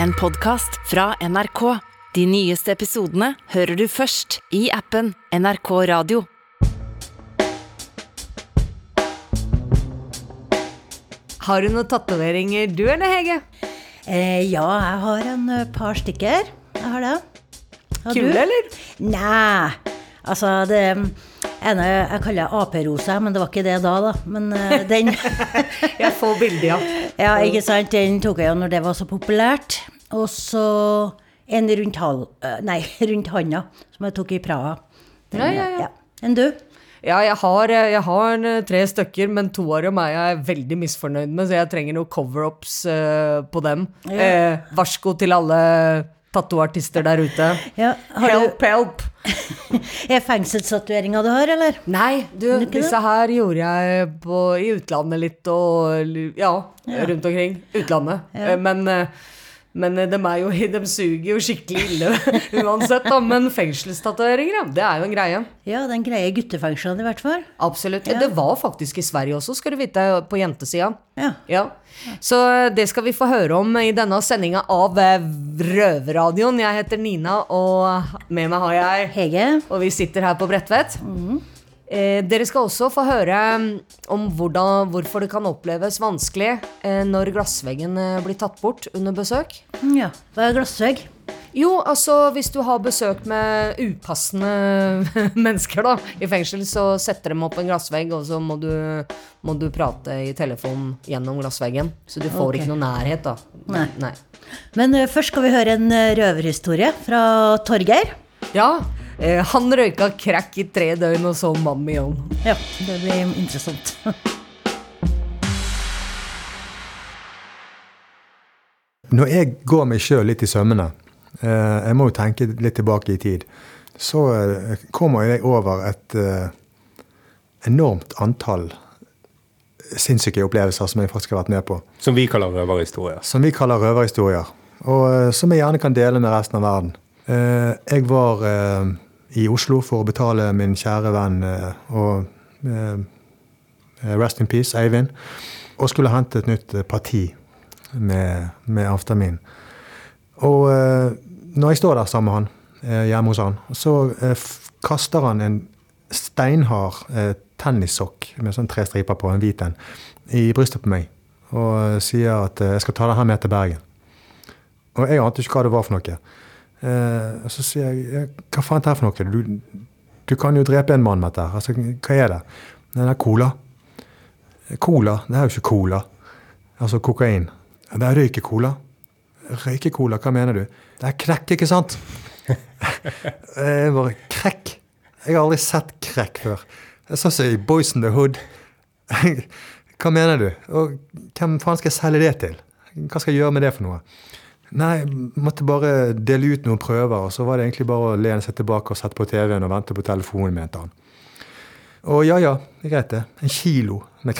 En podkast fra NRK. De nyeste episodene hører du først i appen NRK Radio. Har du noen tatoveringer du eller Hege? Eh, ja, jeg har en eh, par stykker. Jeg har det. Har Kule, eller? Nei. Altså, det ene jeg kaller aperose, men det var ikke det da, da. Men uh, den Jeg får bilde, ja. Ja, ikke sant. Den tok jeg jo når det var så populært. Og så en rundt, hal, eh, nei, rundt handa, som jeg tok i Praha. Den, Ja, ja, ja. Enn du? Ja, jeg har, jeg har eh, tre stykker, men to av dem er jeg veldig misfornøyd med, så jeg trenger noen cover-ups uh, på dem. Ja. Eh, varsko til alle tattooartister der ute. Ja, har Help, help! du Er fengselstatueringa du har, eller? Nei, du, det? disse her gjorde jeg på, i utlandet litt, og ja, rundt omkring. Utlandet. Ja. Eh, Men, eh, men eh, de, jo, de suger jo skikkelig ille uansett, da. Men fengselstatoveringer, ja, det er jo en greie. Ja, det er en greie i guttefengslene i hvert fall. Absolutt. Ja. Det var faktisk i Sverige også, skal du vite, på jentesida. Ja. Ja. Så det skal vi få høre om i denne sendinga av eh, Røverradioen. Jeg heter Nina, og med meg har jeg Hege? Og vi sitter her på Bredtvet. Eh, dere skal også få høre mm, om hvordan, hvorfor det kan oppleves vanskelig eh, når glassveggen eh, blir tatt bort under besøk. Ja. Hva er glassvegg? Jo, altså hvis du har besøk med upassende mennesker da, i fengsel, så setter de opp en glassvegg, og så må du, må du prate i telefonen gjennom glassveggen. Så du får okay. ikke noe nærhet, da. Nei. Men uh, først skal vi høre en eh, røverhistorie fra Torgeir. Ja, han røyka crack i tre døgn og så Mammy On. Ja, det blir interessant. Når jeg går meg sjøl litt i sømmene, eh, jeg må jo tenke litt tilbake i tid, så eh, kommer jeg over et eh, enormt antall sinnssyke opplevelser som jeg faktisk har vært med på. Som vi kaller røverhistorier. Som vi kaller røverhistorier. Og eh, som jeg gjerne kan dele med resten av verden. Eh, Jeg var eh, i Oslo for å betale min kjære venn eh, og eh, Rest in peace, Eivind. Og skulle hente et nytt eh, parti med, med amfetamin. Og når jeg står der sammen med han, hjemme hos han, så kaster han en steinhard tennissokk med sånn tre striper på, en hvit en, i brystet på meg. Og sier at jeg skal ta det her med til Bergen. Og jeg ante ikke hva det var for noe. Eh, og så sier jeg hva faen er det for noe? Du, du kan jo drepe en mann med dette. Altså, hva er det? Det er cola. Cola? Det er jo ikke cola. Altså kokain. Det er røykecola. Røykecola, hva mener du? Det er krekk, ikke sant? jeg bare Krekk? Jeg har aldri sett krekk før. Jeg så i Boys in the Hood. hva mener du? Og hvem faen skal jeg selge det til? Hva skal jeg gjøre med det for noe? Nei, måtte bare dele ut noen prøver, og så var det egentlig bare å lene seg tilbake og sette på TV-en og vente på telefonen, mente han. Og ja ja, det er greit det. En kilo med.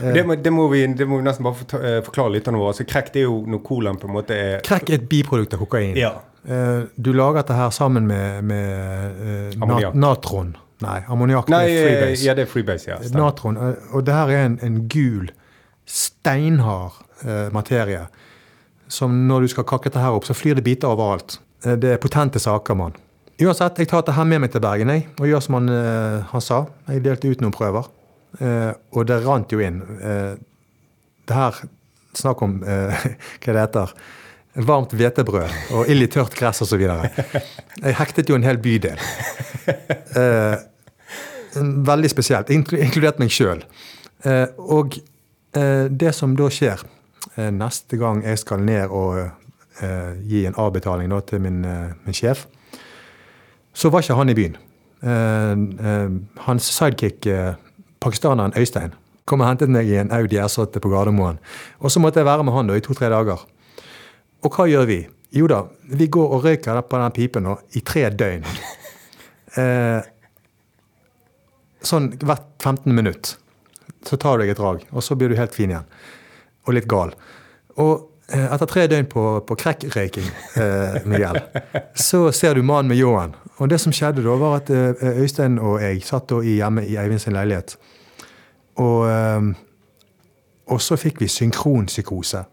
Eh, Det må, det, må vi, det må vi nesten bare forklare litt lytterne våre. Altså, krekk det er jo når colaen på en måte er Krekk er et biprodukt av kokain. Ja. Eh, Du lager dette her sammen med, med eh, nat natron. Nei, ammoniakk Nei, er eh, freebase. ja, det er freebase, ja. stemmer. natron. eh, Og det her er en, en gul, steinhard eh, materie. Som når du skal kakke dette her opp, så flyr det biter overalt. Eh, det er potente saker, mann. Uansett, jeg tar dette med meg til Bergen jeg, og gjør som han, eh, han sa. Jeg delte ut noen prøver, eh, og det rant jo inn. Det her Snakk om hva det heter. Varmt hvetebrød og ild i tørt gress osv. Jeg hektet jo en hel bydel. Veldig spesielt, inkludert meg sjøl. Og det som da skjer neste gang jeg skal ned og eh, gi en avbetaling da, til min, eh, min sjef, så var ikke han i byen. Eh, eh, hans sidekick, eh, pakistaneren Øystein, kom og hentet meg i en Audi R8 på Gardermoen. Og så måtte jeg være med han da i to-tre dager. Og hva gjør vi? Jo da, vi går og røyker på den pipen nå i tre døgn. Eh, sånn hvert 15 minutt. Så tar du deg et drag, og så blir du helt fin igjen. Og litt gal. Og eh, etter tre døgn på, på crack-røyking, eh, Miguel, så ser du mannen med ljåen. Og det som skjedde da, var at eh, Øystein og jeg satt hjemme i Eivind sin leilighet. Og, eh, og så fikk vi synkronpsykose.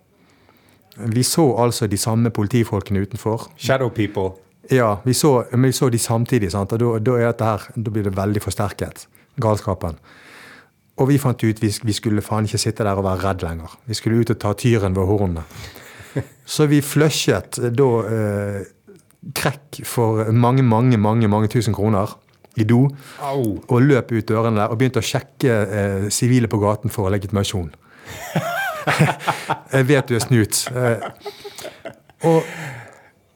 Vi så altså de samme politifolkene utenfor. Shadow people. Ja, vi så, men vi så de samtidig, sant? og da, da, her, da blir det veldig forsterket, galskapen. Og vi fant ut vi, vi skulle faen ikke sitte der og være redd lenger. Vi skulle ut og ta tyren ved hornene. Så vi flushet eh, da eh, krekk for mange, mange, mange mange tusen kroner i do. Au. Og løp ut dørene der og begynte å sjekke eh, sivile på gaten for legitimasjon. jeg vet du er snut. Eh, og,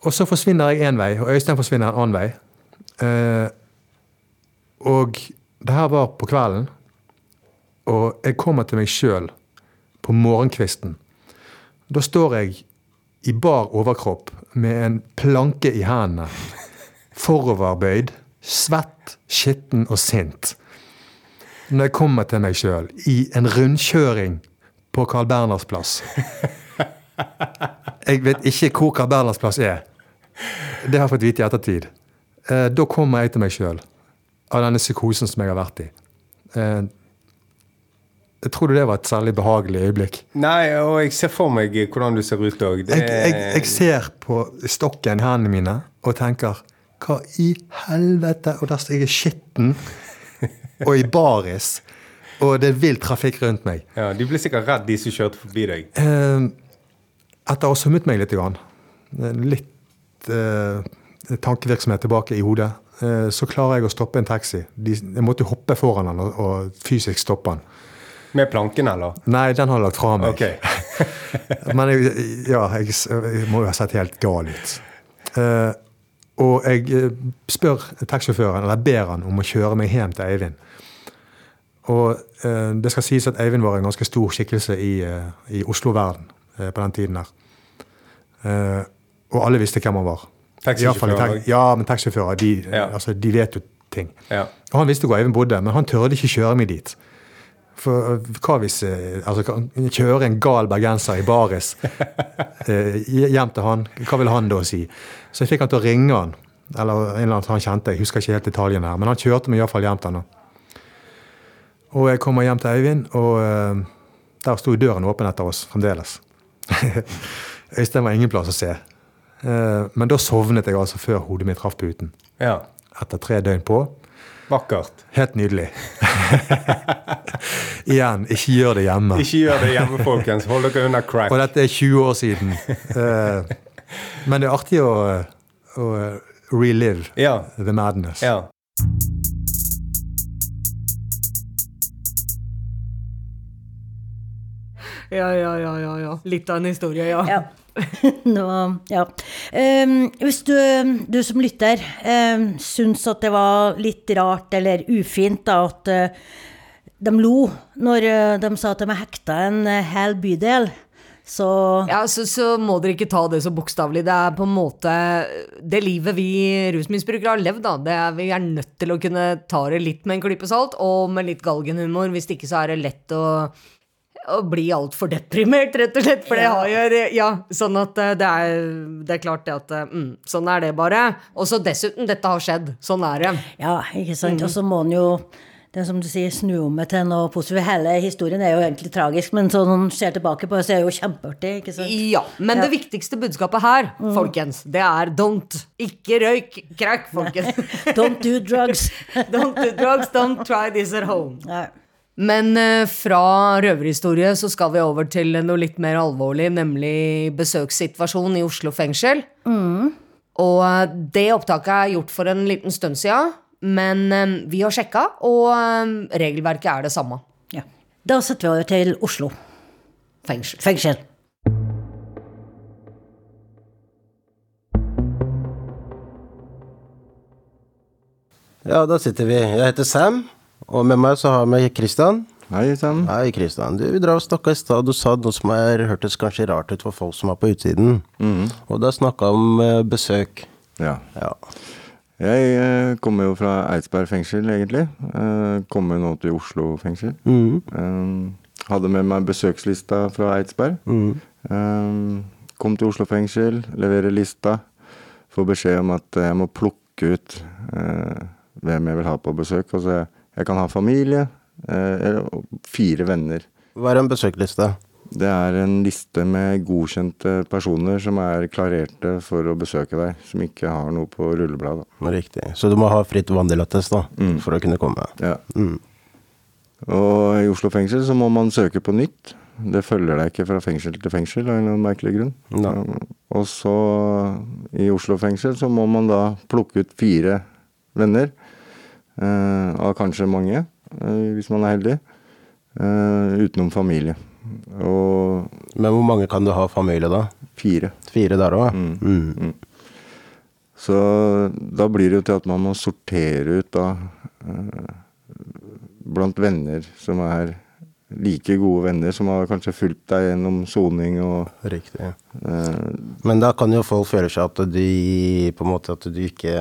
og så forsvinner jeg én vei, og Øystein forsvinner en annen vei. Eh, og det her var på kvelden, og jeg kommer til meg sjøl på morgenkvisten. Da står jeg i bar overkropp med en planke i hendene, foroverbøyd, svett, skitten og sint. Når jeg kommer til meg sjøl i en rundkjøring på Carl Berners plass. Jeg vet ikke hvor Carl Berners plass er. Det har jeg fått vite i ettertid. Eh, da kommer jeg til meg sjøl av denne psykosen som jeg har vært i. Eh, jeg tror du det var et særlig behagelig øyeblikk? Nei, og jeg ser for meg hvordan du ser ut òg. Jeg, jeg, jeg ser på stokken i hendene mine og tenker Hva i helvete? Og der står jeg i skitten og i baris, og det er vill trafikk rundt meg. Ja, De ble sikkert redd, de som kjørte forbi deg. Eh, etter å ha summet meg litt, grann, litt eh, tankevirksomhet tilbake i hodet, eh, så klarer jeg å stoppe en taxi. De, jeg måtte hoppe foran den og, og fysisk stoppe den. Med planken, eller? Nei, den har jeg lagt fra meg. Okay. Men jeg, ja, jeg, jeg må jo ha sett helt gal ut. Uh, og jeg eh, spør taxisjåføren, eller ber han om å kjøre meg hjem til Eivind. Og uh, det skal sies at Eivind var en ganske stor skikkelse i, uh, i Oslo-verden på den tiden der. Og alle visste hvem han var. Taxisjåfører Ja, men taxisjåfører, de, Ja. altså, de vet jo ting. Ja. Og han visste hvor Eivind bodde, men han tørde ikke kjøre meg dit. For øh, hva hvis øh, altså, kan- Kjøre en gal bergenser i baris øh, hjem til han, hva vil han da si? Så jeg fikk han til å ringe han, eller en eller annen han kjente, jeg husker ikke helt detaljene her, men han kjørte meg iallfall hjem til han. Og jeg kommer hjem til Øyvind, og der sto døren åpen etter oss fremdeles. Øystein var ingen plass å se. Eh, men da sovnet jeg altså før hodet mitt traff puten. ja. Etter tre døgn på. Vakkert. Helt nydelig. Igjen, ikke gjør det hjemme. Ikke gjør det hjemme, folkens. Hold dere unna crack. Og dette er 20 år siden. Eh, men det er artig å, å relive Ja. the madness. ja. Ja, ja, ja, ja, ja. Litt av en historie, ja. Ja. Nå, ja. Um, hvis du, du som lytter um, syns at det var litt rart eller ufint da, at uh, de lo når uh, de sa at de hekta en uh, hel bydel, så Ja, så, så må dere ikke ta det så bokstavelig. Det er på en måte det livet vi rusmisbrukere har levd, da. Det er, vi er nødt til å kunne ta det litt med en klype salt, og med litt galgenhumor. Hvis ikke så er det lett å å bli altfor deprimert, rett og slett. For det har jo Ja, sånn at eh, det er, det er klart det at eh, mm, Sånn er det bare. Og så dessuten, dette har skjedd. Sånn er det. Ja, ikke sant. Og så må en jo det som du sier, snu om til noe positivt. Hele historien er jo egentlig tragisk, men sånn en ser tilbake på det, så er det jo kjempeartig. ikke sant? Ja, men det viktigste budskapet her, folkens, det er don't. Ikke røyk crack, folkens. Don't do drugs. don't do drugs, don't try this at home. Ja. Men eh, fra røverhistorie så skal vi over til noe litt mer alvorlig, nemlig besøkssituasjon i Oslo fengsel. Og eh, det opptaket er gjort for en liten stund siden, men eh, vi har sjekka, og regelverket er det samme. ja. Da setter vi over til Oslo Fengsel. fengsel. Ja, da sitter vi. Jeg heter Sam, og med meg så har vi Kristian. Hei sann. Hei, Kristian. Du, vi drar og snakka i stad, du sa noe som er, hørtes kanskje rart ut for folk som er på utsiden. Og da snakka om eh, besøk. Ja. Ja. Jeg eh, kommer jo fra Eidsberg fengsel, egentlig. Eh, kommer nå til Oslo fengsel. Mm. hadde med meg besøkslista fra Eidsberg. Mm. kom til Oslo fengsel, leverer lista. Får beskjed om at jeg må plukke ut hvem jeg vil ha på besøk. Altså, jeg, kan ha familie, eh, eller fire venner. Hva er en besøkliste? Det er en liste med godkjente personer som er klarerte for å besøke deg, som ikke har noe på rullebladet. Riktig. Så du må ha fritt vandelattest da, for å kunne komme. Ja. Mm. Og i Oslo fengsel så må man søke på nytt. Det følger deg ikke fra fengsel til fengsel av noen merkelig grunn. Ja. Og så i Oslo fengsel så må man da plukke ut fire venner. Eh, av kanskje mange, eh, hvis man er heldig. Eh, utenom familie. Og Men hvor mange kan du ha familie da? fire. Fire der òg? Mm. Mm. Så da blir det jo til at man må sortere ut da eh, blant venner som er like gode venner, som har kanskje fulgt deg gjennom soning og Riktig. eh, Men da kan jo folk føle seg at de på en måte at du ikke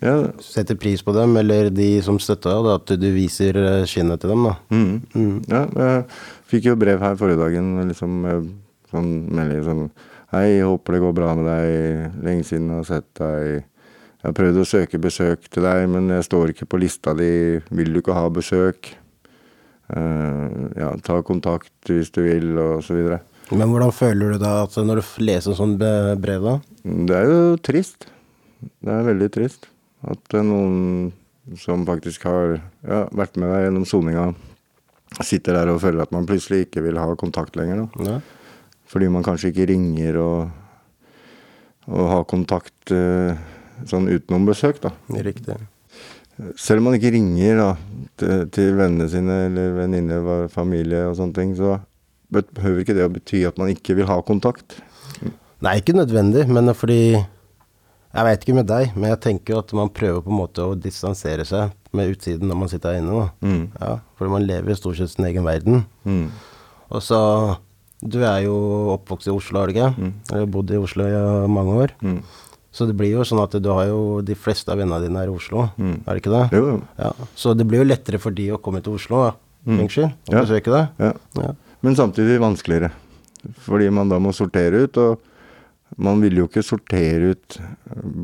Ja. setter pris på dem, eller de som støtter deg, at du viser eh, skinnet til dem. da. Mm. Mm. ja jeg fikk jo brev her forrige dagen, liksom med sånn melding sånn Hei, håper det går bra med deg. Lenge siden jeg har sett deg. Jeg har prøvd å søke besøk til deg, men jeg står ikke på lista di. Vil du ikke ha besøk? Uh, ja, ta kontakt hvis du vil, og så videre. Men hvordan føler du da at når du leser sånn brev, da? Det er jo trist. Det er veldig trist at det er noen som faktisk har ja, vært med deg gjennom soninga, sitter der og føler at man plutselig ikke vil ha kontakt lenger. Da. Ja. Fordi man kanskje ikke ringer og, og har kontakt eh, sånn utenom besøk, da. Riktig. Selv om man ikke ringer da, til, til vennene sine eller venninner, familie og sånne ting, så behøver ikke det å bety at man ikke vil ha kontakt. Nei, ikke nødvendig, men fordi Jeg veit ikke med deg, men jeg tenker at man prøver på en måte å distansere seg med utsiden når man sitter her inne. Mm. Ja, fordi man lever stort sett sin egen verden. Mm. Og så Du er jo oppvokst i Oslo, har du ikke? Eller bodd i Oslo i uh, mange år. Mm. Så det blir jo sånn at du har jo de fleste av vennene dine her i Oslo, Mm. er det ikke det? Jo. Ja. Så det blir jo lettere for de å komme til Oslo fengsel og Mm. Ja. besøke deg. Ja. Ja. Men samtidig vanskeligere. Fordi man da må sortere ut, og man vil jo ikke sortere ut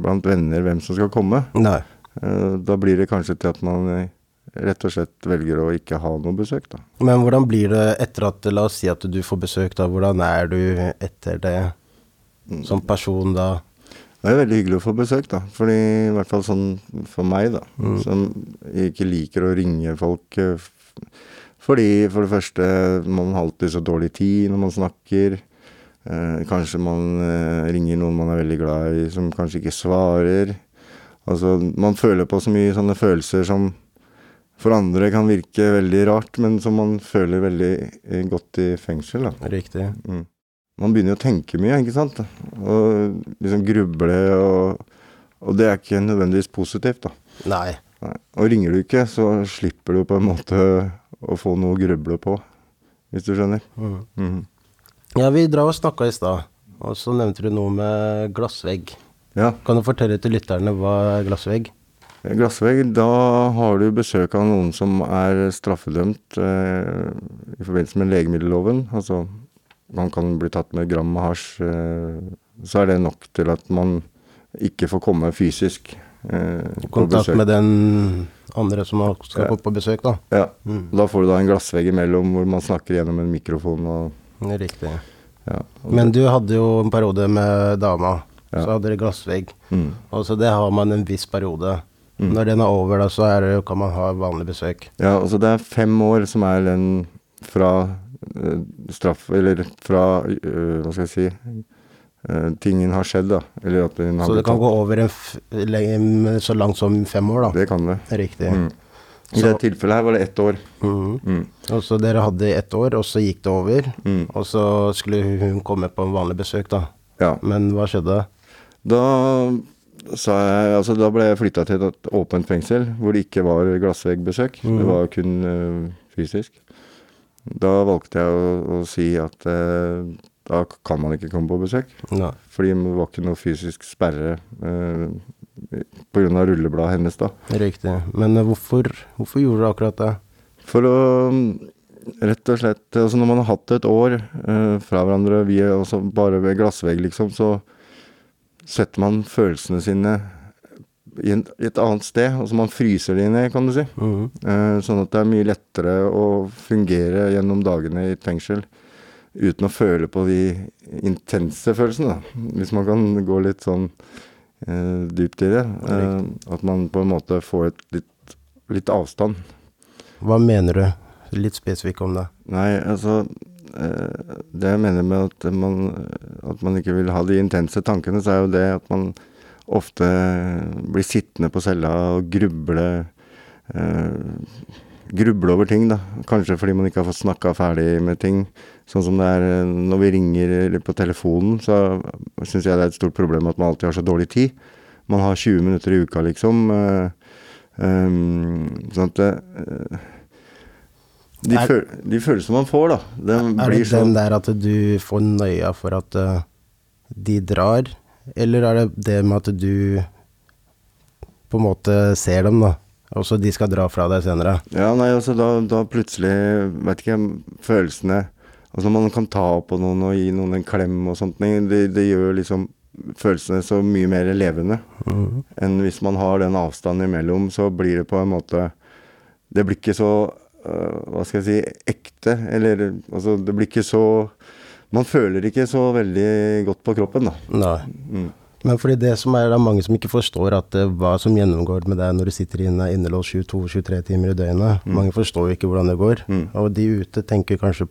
blant venner hvem som skal komme. Nei. Eh, Da blir det kanskje til at man eh, rett og slett velger å ikke ha noe besøk, da. Men hvordan blir det etter at La oss si at du får besøk, da. Hvordan er du etter det Mm. som person da? Det er veldig hyggelig å få besøk, da. Fordi, I hvert fall sånn for meg, da. Mm. Som ikke liker å ringe folk. eh, Fordi for det første, man har alltid så dårlig tid når man snakker. Eh, kanskje man eh, ringer noen man er veldig glad i, som kanskje ikke svarer. Altså, man føler på så mye sånne følelser som for andre kan virke veldig rart, men som man føler veldig eh, godt i fengsel. da. Riktig. Mm. Man begynner jo å tenke mye, ikke sant? Og liksom gruble, og, og det er ikke nødvendigvis positivt, da. Nei. Nei. Og ringer du ikke, så slipper du på en måte å få noe å gruble på, hvis du skjønner. Mm. Mhm. Ja, vi drar og snakka i stad, og så nevnte du noe med glassvegg. Ja, Kan du fortelle til lytterne hva er glassvegg? glassvegg, da har du besøk av noen som er straffedømt eh, i forbindelse med legemiddelloven. Altså, man kan bli tatt med gram med hasj, eh, så er det nok til at man ikke får komme fysisk eh, Kontakt med den andre som skal Ja. på besøk, da. Ja, Mm. da får du da en glassvegg imellom hvor man snakker gjennom en mikrofon og Riktig. ja. Men du hadde jo en periode med dama, Ja. så hadde dere glassvegg. Mm. Og så det har man en viss periode. Mm. Når den er over, da, så er det, kan man ha vanlig besøk. Ja, altså det er fem år som er den fra eh, straff Eller fra eh, Hva skal jeg si eh, Tingen har skjedd, da. Eller at den har Så det kan tatt. gå over en lenge, så langt som fem år, da. Det kan det. Riktig. Mm. I Så- det tilfellet her var det ett år. Mm. Mm. Og så dere hadde ett år, og så gikk det over. Mm. Og så skulle hun komme på en vanlig besøk, da. Ja. Men hva skjedde? Da sa jeg Altså, da ble jeg flytta til et åpent fengsel hvor det ikke var glassveggbesøk. Mm. Det var kun eh, fysisk. Da valgte jeg å, å si at eh, da kan man ikke komme på besøk. Ja. Fordi det var ikke noe fysisk sperre eh, pga. rullebladet hennes, da. Riktig. Men eh, hvorfor, hvorfor gjorde du akkurat det? For å mm, rett og slett Altså når man har hatt et år eh, fra hverandre vi er også bare ved glassvegg, liksom, så setter man følelsene sine i, en, i, et annet sted. Altså man fryser de ned, kan du si. Mm. Uh, sånn at det er mye lettere å fungere gjennom dagene i et fengsel uten å føle på de intense følelsene, da. Hvis man kan gå litt sånn dypt i det. Uh, at man på en måte får et litt, litt avstand. Hva mener du litt spesifikt om det? Nei, altså det jeg mener med at man, at man ikke vil ha de intense tankene, så er jo det at man ofte blir sittende på cella og gruble eh, Gruble over ting, da. Kanskje fordi man ikke har fått snakka ferdig med ting. Sånn som det er eh, når vi ringer på telefonen, så syns jeg det er et stort problem at man alltid har så dårlig tid. Man har 20 minutter i uka, liksom. Eh, um, sånn at det, de, er, føl de, følelsene man får, da. er det sånn, den der at du får nøya for at uh, de drar eller er det det med at du på en måte ser dem, da? Og så de skal dra fra deg senere? Ja, nei, altså da, da plutselig Vet ikke, følelsene Altså man kan ta på noen og gi noen en klem og sånt, det, det gjør liksom følelsene så mye mer levende mm. enn hvis man har den avstanden imellom, så blir det på en måte Det blir ikke så uh, Hva skal jeg si ekte, eller altså det blir ikke så man føler ikke så veldig godt på kroppen, da. Nei. Mm. Men fordi det som er, det er mange som ikke forstår at uh, hva som gjennomgår med deg når du sitter inne innelåst 22-23 timer i døgnet. Mm. Mange forstår jo ikke hvordan det går. Mm. Og de ute tenker kanskje,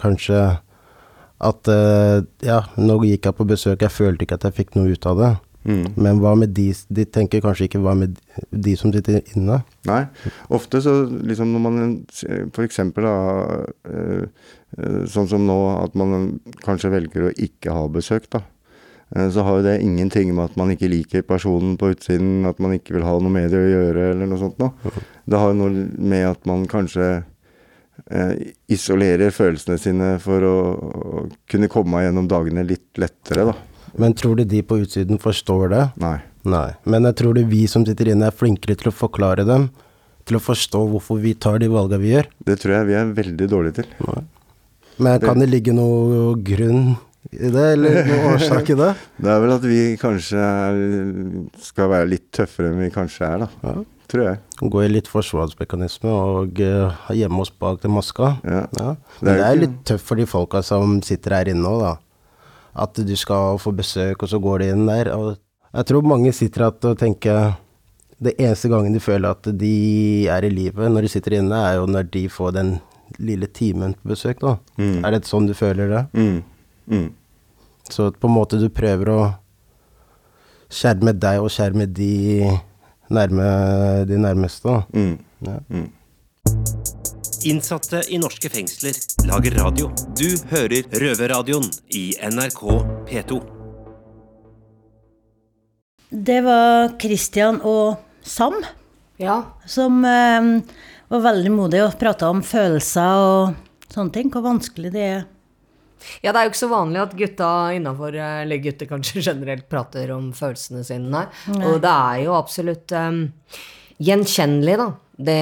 kanskje at uh, ja, nå gikk jeg på besøk, jeg følte ikke at jeg fikk noe ut av det. Mm. Men hva med de De tenker kanskje ikke hva med de som sitter inne? Nei. Ofte så liksom når man eksempel da Sånn som nå at man kanskje velger å ikke ha besøk, da. Så har jo det ingenting med at man ikke liker personen på utsiden, at man ikke vil ha noe med det å gjøre, eller noe sånt noe. Det har noe med at man kanskje eh, isolerer følelsene sine for å, å kunne komme gjennom dagene litt lettere, da. Men tror du de på utsiden forstår det? Nei. Nei. Men jeg tror du vi som sitter inne er flinkere til å forklare dem, til å forstå hvorfor vi tar de valgene vi gjør? Det tror jeg vi er veldig dårlige til. Nei. Men kan det ligge noe grunn i det, eller noen årsak i det? Det er vel at vi kanskje er, skal være litt tøffere enn vi kanskje er, da. Ja. Tror jeg. Gå i litt forsvarsmekanisme og uh, gjemme oss bak den maska. Ja. ja. Men det er, det er litt tøft for de folka som sitter her inne òg, da at du skal få besøk, og så går de inn der. Og jeg tror mange sitter igjen og tenker Det eneste gangen de føler at de er i livet når de sitter inne, er jo når de får den lille timen på besøk, da. Mm. Er det sånn du føler det? Mm. Mm. Så på en måte du prøver å skjerme deg og skjerme de, nærme, de nærmeste, da. Mm. Ja. Mm. Innsatte i norske fengsler lager radio. Du hører Røverradioen i NRK P2. Det var Christian og Sam ja. som eh, var veldig modige og prata om følelser og sånne ting. Hvor vanskelig det er. Ja, det er jo ikke så vanlig at gutta innafor, eller gutter kanskje generelt, prater om følelsene sine. Nei. Og det er jo absolutt um, gjenkjennelig, da. Det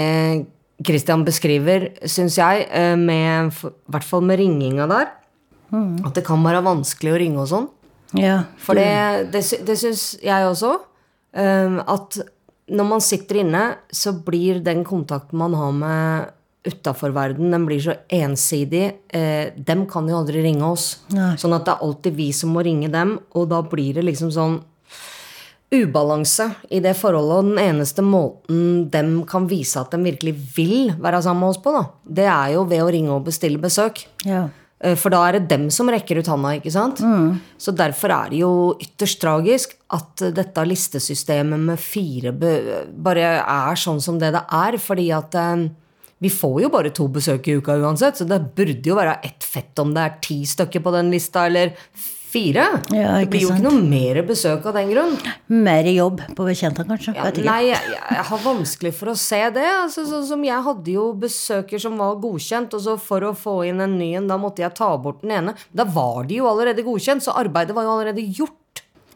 Christian beskriver, syns jeg, eh, med, i hvert fall med ringinga der, mm. at det kan være vanskelig å ringe og sånn. Ja, For det, det, det syns jeg også. Um, at når man sitter inne, så blir den kontakten man har med utafor verden, den blir så ensidig. Eh, dem kan jo aldri ringe oss. Nei. Sånn at det er alltid vi som må ringe dem, og da blir det liksom sånn ubalanse i det forholdet, og den eneste måten dem kan vise at de virkelig vil være sammen med oss på, da, det er jo ved å ringe og bestille besøk. Ja. Eh, for da er det dem som rekker ut handa, ikke sant? Mm. Så derfor er det jo ytterst tragisk at dette listesystemet med fire bare er sånn som det det er. Fordi at eh, vi får jo bare to besøk i uka uansett, så det burde jo være ett fett om det er ti stykker på den lista, eller Fire? Ja, det blir jo ikke noe mer besøk av den grunn. Mer jobb på bekjenta, kanskje? Ja, nei, jeg, jeg, har vanskelig for å se det. Altså, sånn som Jeg hadde jo besøker som var godkjent, og så for å få inn en ny en, da måtte jeg ta bort den ene. Da var de jo allerede godkjent, så arbeidet var jo allerede gjort.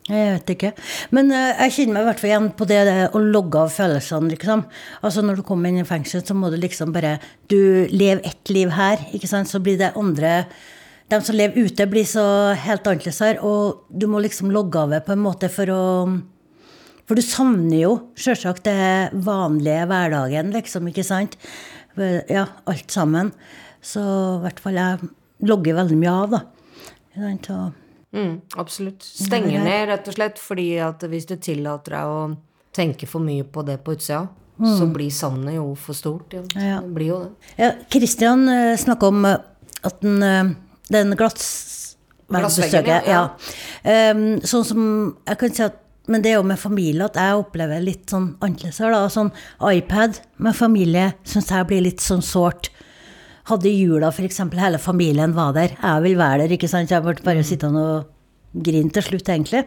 Jeg vet ikke. Men uh, jeg kjenner meg i hvert fall igjen på det, det å logge av følelsene, liksom. Altså når du kommer inn i fengsel, så må du liksom bare Du lever ett liv her, ikke sant, så blir det andre de som lever ute, blir så helt annerledes her. Og du må liksom logge av det på en måte for å For du savner jo sjølsagt det vanlige hverdagen, liksom, ikke sant? Ja, alt sammen. Så i hvert fall jeg logger veldig mye av, da. Mm, absolutt. Stenger ned, rett og slett, fordi at hvis du tillater deg å tenke for mye på det på utsida, mm. så blir savnet jo for stort. Ja. ja. Det blir jo det. Ja, Christian eh, snakka om uh, at den, uh, den glassveggen ja. ja. Um, sånn som jeg kan si at men det er jo med familie at jeg opplever litt sånn annerledes her, da. Sånn iPad med familie syns jeg blir litt sånn sårt. Hadde jula f.eks. hele familien var der. Jeg vil være der, ikke sant. Jeg ble bare sittende og grine til slutt, egentlig.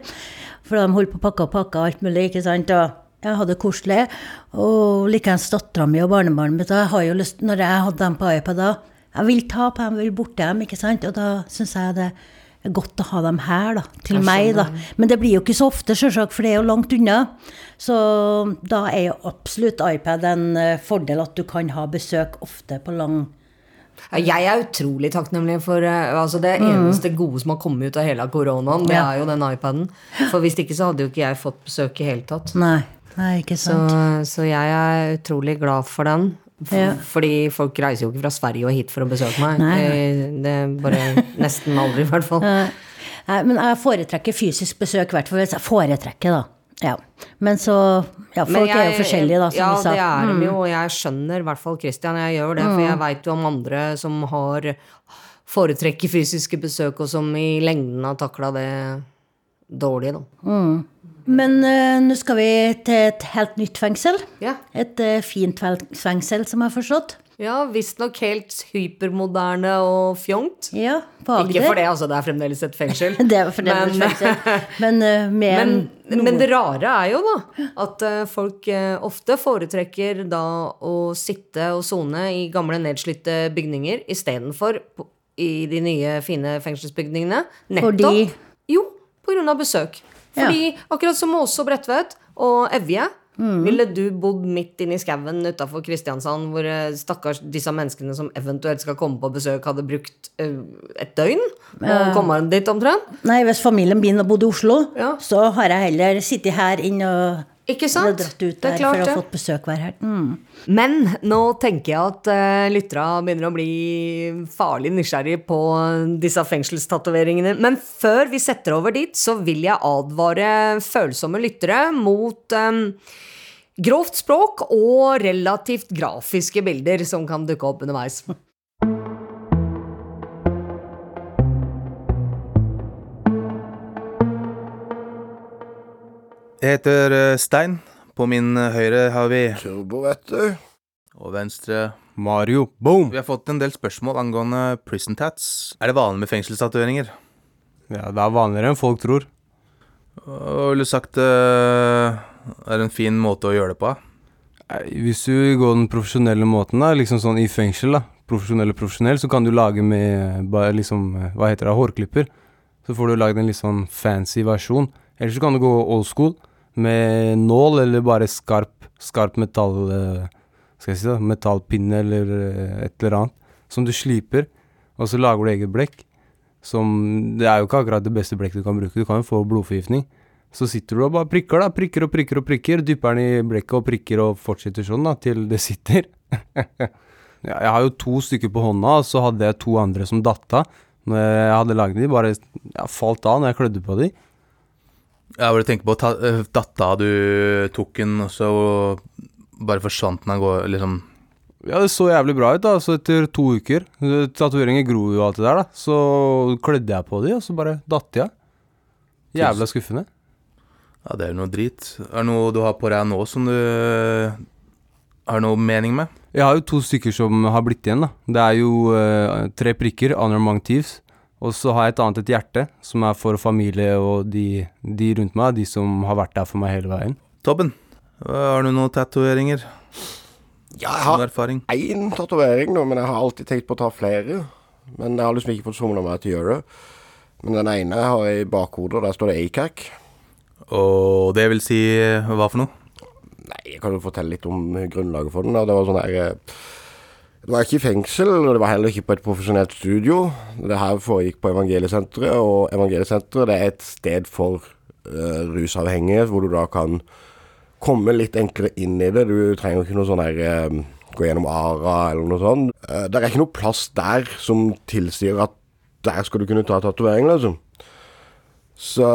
For de holdt på å pakke og pakke alt mulig, ikke sant. Og jeg hadde det koselig. Og likeens dattera mi og barnebarnet mitt. Jeg har jo lyst, når jeg hadde dem på iPad da, jeg vil ta på dem, jeg vil borte dem, ikke sant. Og da syns jeg det er godt å ha dem her, da. Til meg, da. Men det blir jo ikke så ofte, sjølsagt, for det er jo langt unna. Så da er jo absolutt iPad en eh, fordel at du kan ha besøk ofte på lang jeg er utrolig takknemlig for eh, altså Det mm. eneste gode som har kommet ut av hele koronaen, det er jo den iPaden. For hvis ikke så hadde jo ikke jeg fått besøk i hele tatt. Nei, nei ikke sant. Så, så jeg er utrolig glad for den. For, ja. Fordi folk reiser jo ikke fra Sverige og hit for å besøke meg. Nei. Det, det er bare nesten aldri, i hvert fall. Nei, men jeg foretrekker fysisk besøk, i hvert fall foretrekker, da. Ja. Men så Ja, folk jeg, er jo forskjellige, da, som ja, vi sa. Ja, det er de jo, og jeg skjønner i hvert fall Christian. Jeg gjør det, mm. for jeg veit jo om andre som har foretrekker fysiske besøk, og som i lengden har takla det dårlig, da. Mm. Men uh, nå skal vi til et helt nytt fengsel. Ja. Et uh, fint fengsel, som jeg har forstått. Ja, visstnok helt hypermoderne og fjongt. Ja, Ikke for det, altså. Det er fremdeles et fengsel. det er fremdeles men, fengsel. Men, uh, men, men, det rare er jo da at folk ofte foretrekker da å sitte og sone i gamle, nedslitte bygninger istedenfor i de nye, fine fengselsbygningene. Nettopp. Fordi? Jo, på grunn av besøk. Fordi ja. akkurat som Åse og Bredtvet og Evje Mm. Ville du bodd midt inne i skauen utafor Kristiansand, hvor eh, stakkars disse menneskene som eventuelt skal komme på besøk, hadde brukt uh, et døgn å komme dit omtrent? Nei, hvis familien min bodde bodd i Oslo, ja. så har jeg heller sittet her inne og ikke sant? dratt ut der for å ha fått besøk hver her. Mm. Men nå tenker jeg at uh, lyttera begynner å bli farlig nysgjerrig på disse fengselstatoveringene. Men før vi setter over dit, så vil jeg advare følsomme lyttere mot um, grovt språk og relativt grafiske bilder som kan dukke opp underveis. Jeg heter eh, Stein. På min eh, høyre har vi Turbo, vet du. Og venstre Mario. Boom! Vi har fått en del spørsmål angående prison tats. Er det vanlig med fengselstatoveringer? Ja, det er vanligere enn folk tror. Hva ville du sagt uh, er en fin måte å gjøre det på? Hvis du går den profesjonelle måten, da, liksom sånn i fengsel, da, profesjonell og profesjonell, så kan du lage med liksom, hva heter det, hårklipper. Så får du lagd en litt sånn fancy versjon. Eller så kan du gå old school med nål eller bare skarp, skarp metall eh, Skal jeg si det, metallpinne eller eh, et eller annet, som du sliper, og så lager du eget blekk. Som Det er jo ikke akkurat det beste blekket du kan bruke, du kan jo få blodforgiftning. Så sitter du og bare prikker, da. Prikker og prikker og prikker. Dypper den i blekket og prikker og fortsetter sånn, da, til det sitter. jeg har jo to stykker på hånda, og så hadde jeg to andre som datt av. Når jeg hadde lagd de, bare ja, falt av når jeg klødde på de. Ja, bare du tenker på ta, eh, datta du tok den, og så bare forsvant den av gårde, liksom Ja, det så jævlig bra ut, da. Så etter to uker Tatoveringer gror jo alt det der, da. Så klødde jeg på de, og så bare datt jeg. Jævla skuffende. Ja, det er noe drit. Er det noe du har på deg nå som du har noe mening med? Jeg har jo to stykker som har blitt igjen, da. Det er jo uh, tre prikker, honor among thieves. Og så har jeg et annet et hjerte, som er for familie og de, de, rundt meg, de som har vært der for meg hele veien. Tobben, har du noen tatoveringer? Ja, jeg har én tatovering, men jeg har alltid tenkt på å ta flere. Men jeg har liksom ikke fått somla meg til å gjøre det. Men den ene jeg har i bakhodet, og der står det ACAC. Og det vil si hva for noe? Nei, jeg kan jo fortelle litt om grunnlaget for den. Da. Det var sånn her eh, det var ikke i fengsel, og det var heller ikke på et profesjonelt studio. Det her foregikk på Evangeliesenteret, og Evangeliesenteret er et sted for uh, rusavhengige, hvor du da kan komme litt enklere inn i det. Du trenger ikke noe sånn der uh, gå gjennom ARA eller noe sånt. Uh, det er ikke noe plass der som tilsier at der skal du kunne ta tatovering, liksom. Så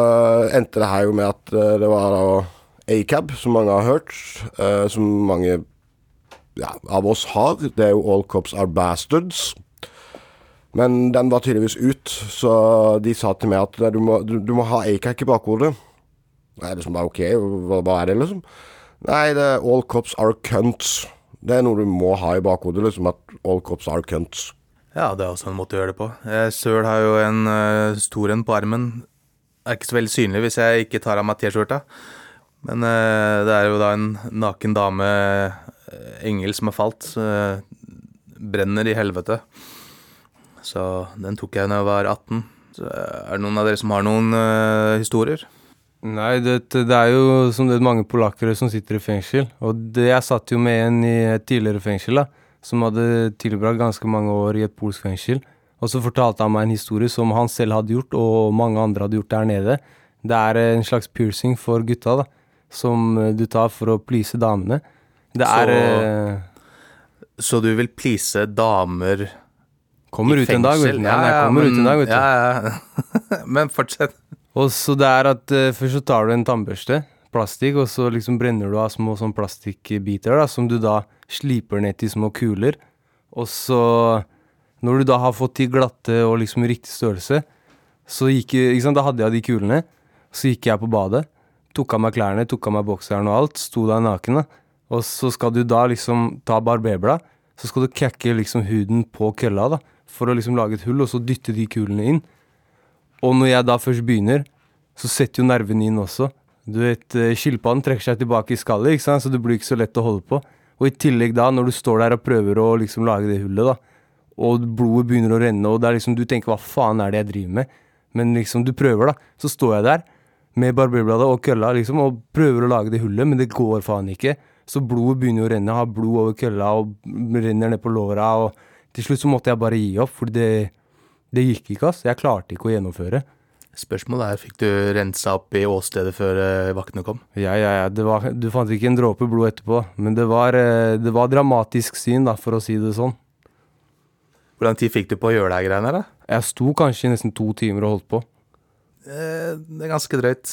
endte det her jo med at det var da ACAB, som mange har hørt, som mange ja, av oss har. Det er jo All Cops Are Bastards. Men den var tydeligvis ut, så de sa til meg at du må, du, du må ha ACAC i bakhodet. Det liksom bare ok, hva, hva, er det, liksom? Nei, det er All Cops Are Cunts. Det er noe du må ha i bakhodet, liksom, at All Cops Are Cunts. Ja, det er også en måte å gjøre det på. Jeg Søl har jo en uh, stor en på armen. Er ikke så veldig synlig hvis jeg ikke tar av meg T-skjorta. Men uh, det er jo da en naken dame Eh, engel som har falt. Eh, brenner i helvete. Så den tok jeg da jeg var 18. Så er det noen av dere som har noen uh, historier? Nei, det, det, er jo som det er mange polakkere som sitter i fengsel. Og det, jeg satt jo med en i et tidligere fengsel, da, som hadde tilbrakt ganske mange år i et polsk fengsel. Og så fortalte han meg en historie som han selv hadde gjort, og mange andre hadde gjort der nede. Det er en slags piercing for gutta, da, som du tar for å please damene. Det er så, uh, så du vil please damer Kommer ut en dag, vet du. Ja, ja, kommer men, ut en dag, vet du. Ja, ja. men fortsett. Og så det er at uh, først så tar du en tannbørste, plastikk, og så liksom brenner du av små sånn plastikkbiter da, som du da sliper ned til små kuler. Og så, når du da har fått de glatte og liksom riktig størrelse, så gikk ikke sant, Da hadde jeg de kulene. Så gikk jeg på badet, tok av meg klærne, tok av meg bokseren og alt, sto der naken. da. Og så skal du da liksom ta barberblad, så skal du kakke liksom huden på kølla da, for å liksom lage et hull, og så dytte de kulene inn. Og når jeg da først begynner, så setter jo nervene inn også. Du vet, eh, Skilpadden trekker seg tilbake i skallet, ikke sant? så det blir ikke så lett å holde på. Og i tillegg da, når du står der og prøver å liksom lage det hullet, da, og blodet begynner å renne, og det er liksom, du tenker hva faen er det jeg driver med? Men liksom, du prøver, da. Så står jeg der med barberbladet og kølla liksom, og prøver å lage det hullet, men det går faen ikke. Så blodet begynner å renne. Jeg har blod over kølla og renner ned på låra. Og til slutt så måtte jeg bare gi opp, for det, det gikk ikke, ass. Jeg klarte ikke å gjennomføre. Spørsmålet er, fikk du rensa opp i åstedet før uh, vaktene kom? Ja, ja, ja. Var, du fant ikke en dråpe blod etterpå. Men det var, uh, det var dramatisk syn, da, for å si det sånn. Hvor lang tid fikk du på å gjøre de greiene der? Jeg sto kanskje i nesten to timer og holdt på. Eh, det er ganske drøyt.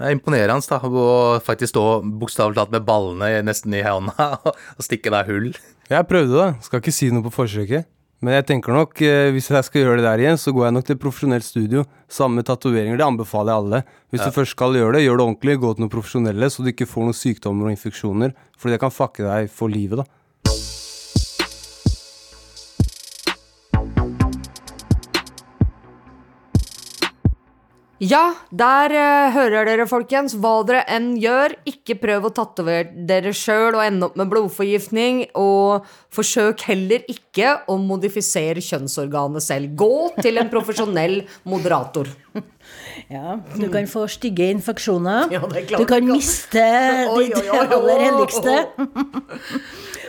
Er imponerende da, å faktisk stå bokstavelig talt med ballene nesten i hånda og stikke deg hull. Jeg prøvde det, skal ikke si noe på forsøket. Men jeg tenker nok, eh, hvis jeg skal gjøre det der igjen, så går jeg nok til profesjonelt studio. Samme tatoveringer, det anbefaler jeg alle. Hvis ja. du først skal gjøre det, gjør det ordentlig. Gå til noen profesjonelle, så du ikke får noen sykdommer og infeksjoner. For det kan fucke deg for livet, da. Ja, der uh, hører dere, folkens. Hva dere enn gjør, ikke prøv å tatovere dere sjøl og ende opp med blodforgiftning. Og forsøk heller ikke å modifisere kjønnsorganet selv. Gå til en profesjonell moderator. Ja, du kan få stygge infeksjoner. Ja, du kan miste ditt aller helligste.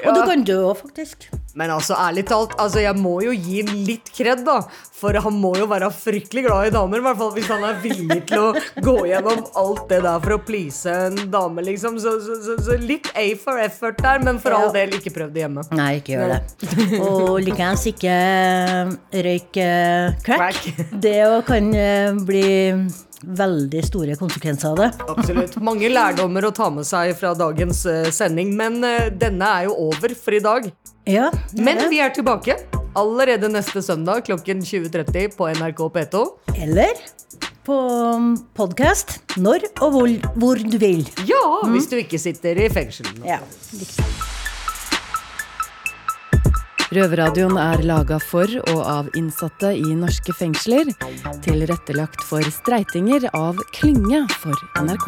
Og du kan dø òg, faktisk. Men altså, ærlig talt, altså, jeg må jo gi litt kred, da. For han må jo være fryktelig glad i damer, i hvert fall hvis han er villig til å gå gjennom alt det der for å please en dame, liksom. Så, så, så, så litt A for effort der, men for ja. all del, ikke prøv det hjemme. Nei, ikke gjør det. Og likeens ikke røyk crack. crack. Det kan eh, bli veldig store konsekvenser av det. Absolutt. Mange lærdommer å ta med seg fra dagens uh, sending, men uh, denne er jo over for i dag. Ja, men vi er tilbake allerede neste søndag klokken 20.30 på NRK P2. Eller på um, podkast når og hvor, hvor, du vil. Ja, mm. hvis du ikke sitter i fengsel. Ja, Røverradioen er laga for og av innsatte i norske fengsler. Tilrettelagt for streitinger av Klynge for NRK.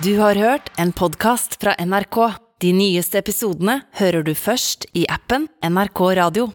Du har hørt en podkast fra NRK. De nyeste episodene hører du først i appen NRK Radio.